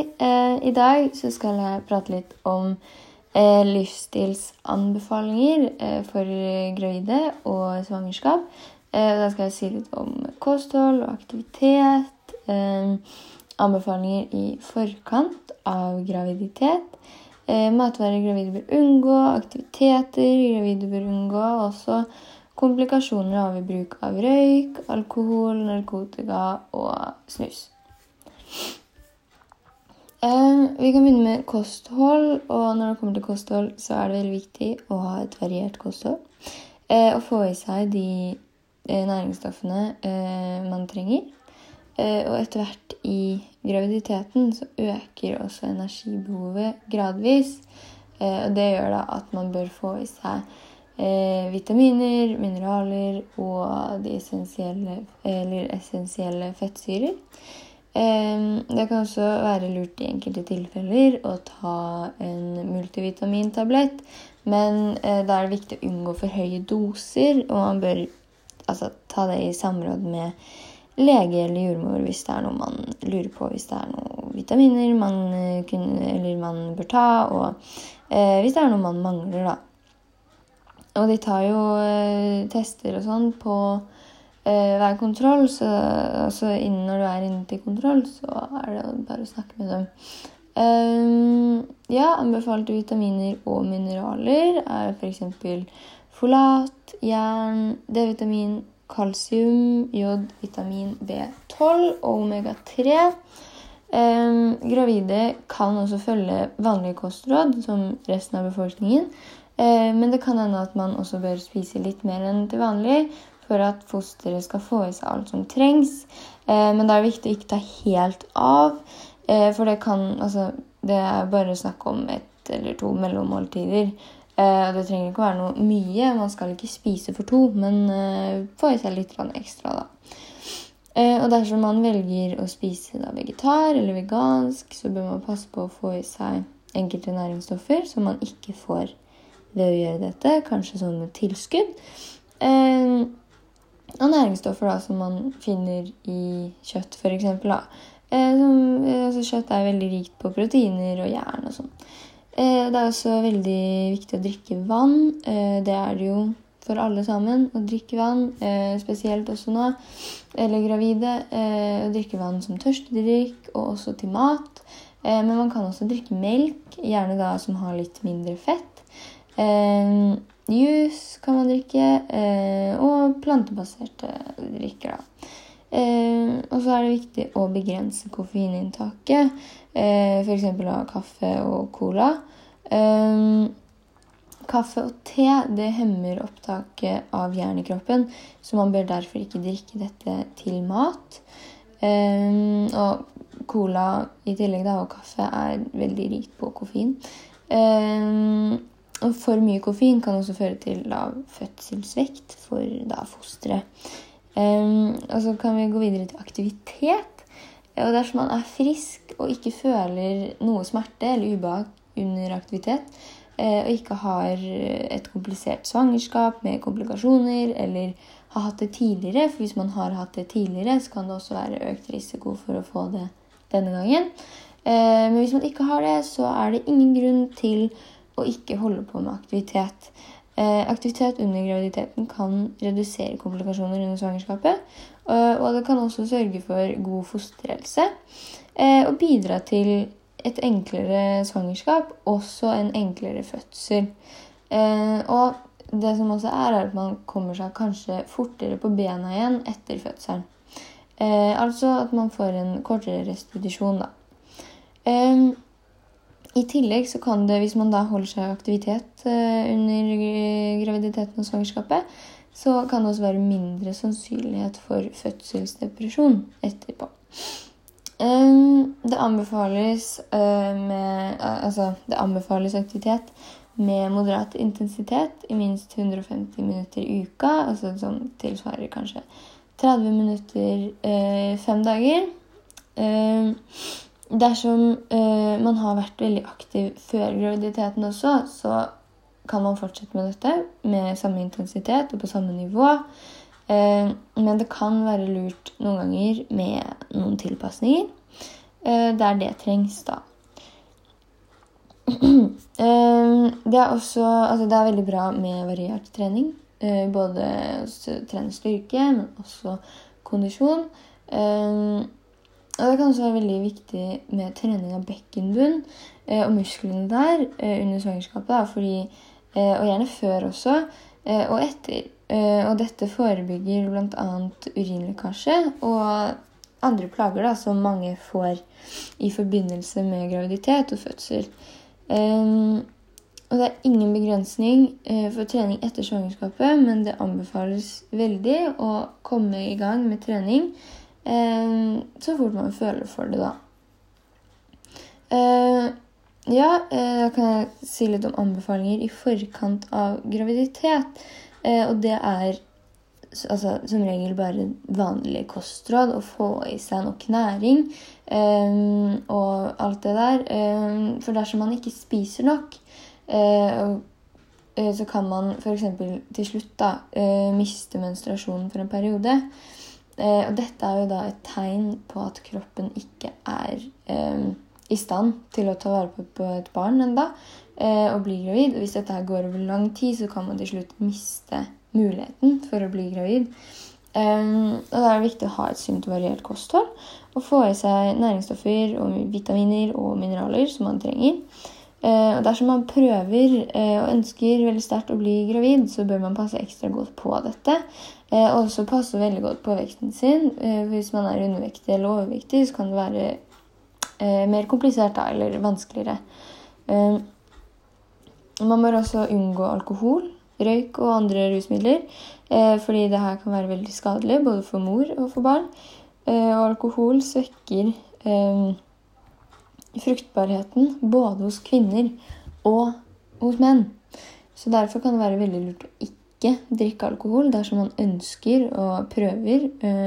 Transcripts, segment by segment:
Eh, I dag så skal jeg prate litt om eh, livsstilsanbefalinger eh, for gravide og svangerskap. Eh, da skal jeg si litt om kosthold og aktivitet. Eh, anbefalinger i forkant av graviditet. Eh, matvarer gravide bør unngå, aktiviteter gravide bør unngå. Også komplikasjoner av bruk av røyk, alkohol, narkotika og snus. Eh, vi kan begynne med kosthold. og Når det kommer til kosthold, så er det veldig viktig å ha et variert kosthold. Eh, og få i seg de eh, næringsstoffene man trenger. Og etter hvert i graviditeten så øker også energibehovet gradvis. Og det gjør da at man bør få i seg vitaminer, mineraler og de essensielle, essensielle fettsyrer. Det kan også være lurt i enkelte tilfeller å ta en multivitamintablett. Men eh, da er det viktig å unngå for høye doser, og man bør altså, ta det i samråd med lege eller jordmor hvis det er noe man lurer på. Hvis det er noen vitaminer man, eh, kunne, man bør ta, og eh, hvis det er noe man mangler, da. Og de tar jo eh, tester og sånn på eh, hver kontroll. Så altså innen når du er inne til kontroll, så er det bare å snakke med dem. Um, ja, anbefalte vitaminer og mineraler er f.eks. folat, jern, D-vitamin, kalsium, jod, vitamin B12 og omega-3. Um, gravide kan også følge vanlige kostråd som resten av befolkningen. Men det kan hende at man også bør spise litt mer enn til vanlig for at fosteret skal få i seg alt som trengs. Eh, men det er viktig å ikke ta helt av, eh, for det kan Altså, det er bare snakk om ett eller to mellommåltider. Eh, det trenger ikke å være noe mye. Man skal ikke spise for to, men få i seg litt ekstra, da. Og dersom man velger å spise da, vegetar eller vegansk, så bør man passe på å få i seg enkelte næringsstoffer som man ikke får ved å gjøre dette, kanskje som med tilskudd. Og næringsstoffer da, som man finner i kjøtt, f.eks. Eh, som, eh, altså, kjøtt er veldig rikt på proteiner og jern og sånn. Eh, det er også veldig viktig å drikke vann. Eh, det er det jo for alle sammen å drikke vann, eh, spesielt også nå, eller gravide. Eh, å drikke vann som tørstedrikk og også til mat. men man kan også drikke melk, gjerne da som har litt mindre fett. Eh, Juice kan man drikke, eh, og plantebaserte drikker. da. Eh, og så er det viktig å begrense koffeininntaket, eh, f.eks. av kaffe og cola. Eh, kaffe og te det hemmer opptaket av jern i kroppen, så man bør derfor ikke drikke dette til mat. Og cola i tillegg da, og kaffe er veldig rikt på koffein. Eh, og for mye koffein kan også føre til lav fødselsvekt for da fosteret. Um, og så kan vi gå videre til aktivitet. Og dersom man er frisk og ikke føler noe smerte eller ubehag under aktivitet, uh, og ikke har et komplisert svangerskap med komplikasjoner eller har hatt det tidligere, for hvis man har hatt det tidligere, så kan det også være økt risiko for å få det denne gangen. Uh, men hvis man ikke har det, så er det ingen grunn til og ikke holde på med aktivitet. Eh, aktivitet under graviditeten kan redusere komplikasjoner under svangerskapet. Eh, og det kan også sørge for god fosterhelse eh, og bidra til et enklere svangerskap, også en enklere fødsel. Og det som også er, er at man kommer seg kanskje fortere på bena igjen etter fødselen. altså at man får en kortere restitusjon, da. I tillegg så kan det, hvis man da holder seg i aktivitet eh, under graviditeten og svangerskapet, så kan det også være mindre sannsynlighet for fødselsdepresjon etterpå. Ehm, det anbefales, eh, med, altså, det anbefales aktivitet med moderat intensitet i minst 150 minutter i uka. Altså som tilsvarer kanskje 30 minutter eh, fem dager. Dersom eh, man har vært veldig aktiv før graviditeten også, så kan man fortsette med dette med samme intensitet og på samme nivå. Eh, men det kan være lurt noen ganger med noen tilpasninger. der det trengs, da. Det er også altså det er veldig bra med variert trening. Både å trene styrke, men også kondisjon. Og det kan også være veldig viktig med trening av bekkenbunn og musklene der under svangerskapet. Fordi, og gjerne før også, og etter. Og dette forebygger bl.a. urinlekkasje og andre plager da, som mange får i forbindelse med graviditet og fødsel. Um, og det er ingen begrensning uh, for trening etter svangerskapet, men det anbefales veldig å komme i gang med trening så fort man føler for det, da. Uh, ja, da uh, kan jeg si litt om anbefalinger i forkant av graviditet. Eh, og det er altså, som regel bare vanlig kostråd. Å få i seg nok næring og alt det der. For dersom man ikke spiser nok, så kan man f.eks. til slutt da, miste menstruasjonen for en periode. Uh, og dette er jo da et tegn på at kroppen ikke er eh, i stand til å ta vare på, et barn ennå eh, og bli gravid. Og hvis dette her går over lang tid, så kan man til slutt miste muligheten for å bli gravid. Um, og Da er det viktig å ha et sunt og variert kosthold og få i seg næringsstoffer og vitaminer og mineraler som man trenger. Uh, og Dersom man prøver uh, og ønsker veldig sterkt å bli gravid, så bør man passe ekstra godt på dette. Uh, og også passe veldig godt på vekten sin. hvis man er undervektig eller overvektig, så kan det være mer komplisert eller vanskeligere. Man bør også unngå alkohol, røyk og andre rusmidler, eh, fordi det her kan være veldig skadelig både for mor og for barn. Eh, og alkohol svekker eh, fruktbarheten både hos kvinner og hos menn. Så derfor kan det være veldig lurt å ikke drikke alkohol dersom man ønsker og prøver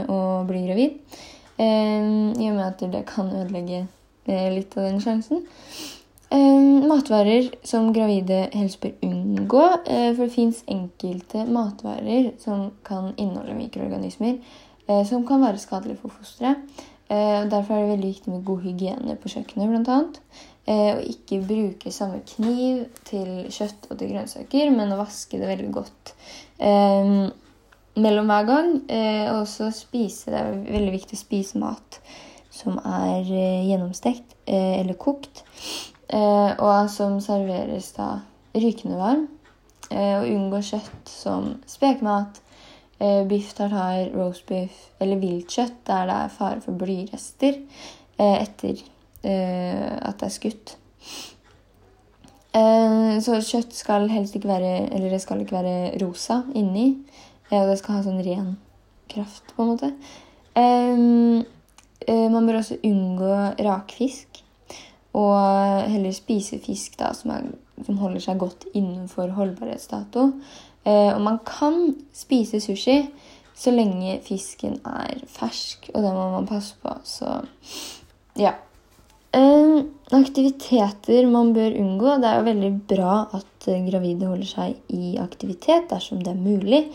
å bli gravid. I og med at det kan ødelegge litt av den sjansen. Eh, matvarer som gravide helst bør unngå. Eh, for det fins enkelte matvarer som kan inneholde mikroorganismer eh, som kan være skadelige for fosteret. Derfor er det veldig viktig med god hygiene på kjøkkenet, bl.a. Og ikke bruke samme kniv til kjøtt og til grønnsaker, men å vaske det veldig godt mellom hver gang. Og også spise Det er veldig viktig å spise mat som er gjennomstekt eller kokt. Eh, og som serveres da rykende varm. Eh, og unngå kjøtt som spekemat, eh, biff tartar, roast beef eller viltkjøtt der det er fare for blyrester etter at det er skutt. Så kjøtt skal helst ikke være Eller det skal ikke være rosa inni. Og det skal ha sånn ren kraft, på en måte. Man bør også unngå rakfisk. Og heller spise fisk da, som, er, som holder seg godt innenfor holdbarhetsdato. Eh, og man kan spise sushi så lenge fisken er fersk, og det må man passe på. Så ja. Eh, aktiviteter man bør unngå. Det er jo veldig bra at eh, gravide holder seg i aktivitet dersom det er mulig.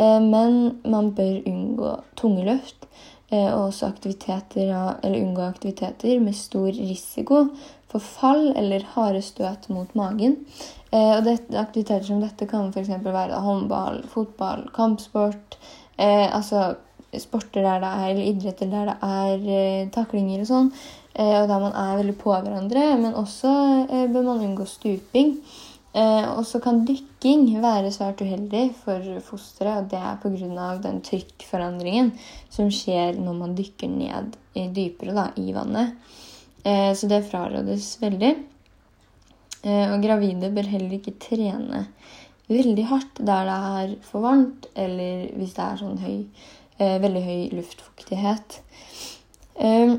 Men man bør unngå tunge løft. Og også aktiviteter, eller unngå aktiviteter med stor risiko for fall eller harde støt mot magen. Eh, og det, aktiviteter som dette kan f.eks. være håndball, fotball, kampsport. Eh, altså sporter der det er, eller idretter der det er eh, taklinger og sånn. Eh, og der man er veldig på hverandre. Men også eh, bør man unngå stuping. Eh, og så kan dykking være svært uheldig for fosteret. og Det er pga. den trykkforandringen som skjer når man dykker ned dypere da, i vannet. Eh, så det frarådes veldig. Eh, og gravide bør heller ikke trene veldig hardt der det er for varmt, eller hvis det er sånn høy, eh, veldig høy luftfuktighet. Eh,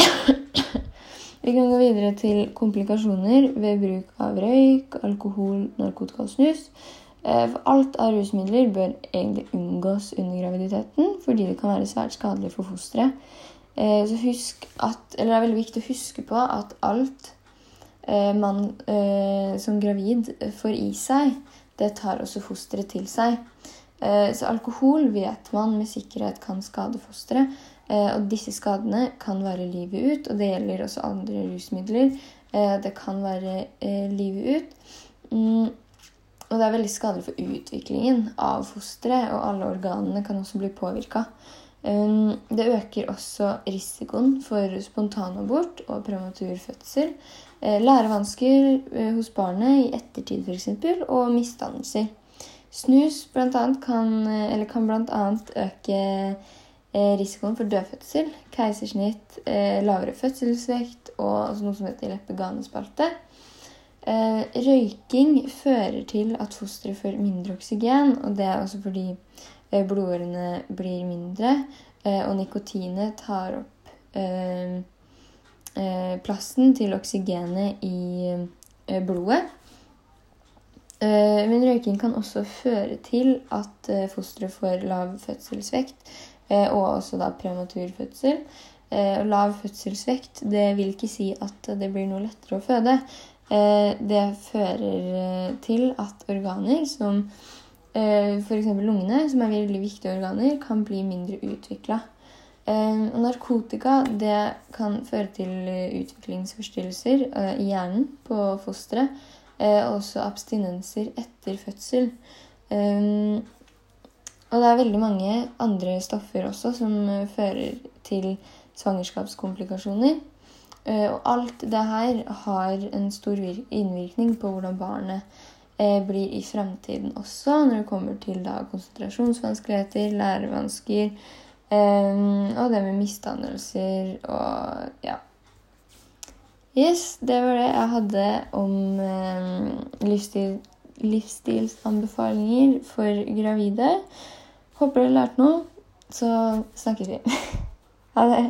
Vi kan gå videre til komplikasjoner ved bruk av røyk, alkohol, narkotika og snus. For alt av rusmidler bør egentlig unngås under graviditeten fordi det kan være svært skadelig for fosteret. Eh, så husk at, eller det er veldig viktig å huske på at alt eh, man som gravid får i seg, det tar også fosteret til seg. Så alkohol vet man med sikkerhet kan skade fosteret. Og disse skadene kan vare livet ut, og det gjelder også andre rusmidler. Det kan være livet ut. Mm, og det er veldig skadelig for utviklingen av fosteret, og alle organene kan også bli påvirka. Um, det øker også risikoen for spontanabort og prematur fødsel. Eh, lærevansker eh, hos barnet i ettertid f.eks. og misdannelser. Snus blant annet kan, eller kan bl.a. øke risikoen for dødfødsel, keisersnitt, lavere fødselsvekt og altså noe som heter leppeganespalte. Eh, røyking fører til at fosteret får mindre oksygen, og det er også fordi eh, blodårene blir mindre, eh, og nikotinet tar opp eh, eh, plassen til oksygenet i eh, blodet. Men røyking kan også føre til at fosteret får lav fødselsvekt, og også da prematur fødsel. Lav fødselsvekt det vil ikke si at det blir noe lettere å føde. Eh, det fører eh, til at organer som eh, f.eks. lungene, som er veldig viktige organer, kan bli mindre utvikla. Narkotika det kan føre til utviklingsforstyrrelser i hjernen på fosteret. Og også abstinenser etter fødsel. Og det er veldig mange andre stoffer også som fører til svangerskapskomplikasjoner. Eh, og alt det her har en stor innvirkning på hvordan barnet eh, blir i fremtiden også, når det kommer til da konsentrasjonsvanskeligheter, lærevansker um, og det med misdannelser og ja. Yes, det var det jeg hadde om livsstil, livsstilsanbefalinger for gravide. Håper dere lærte noe. Så snakkes vi. ha det.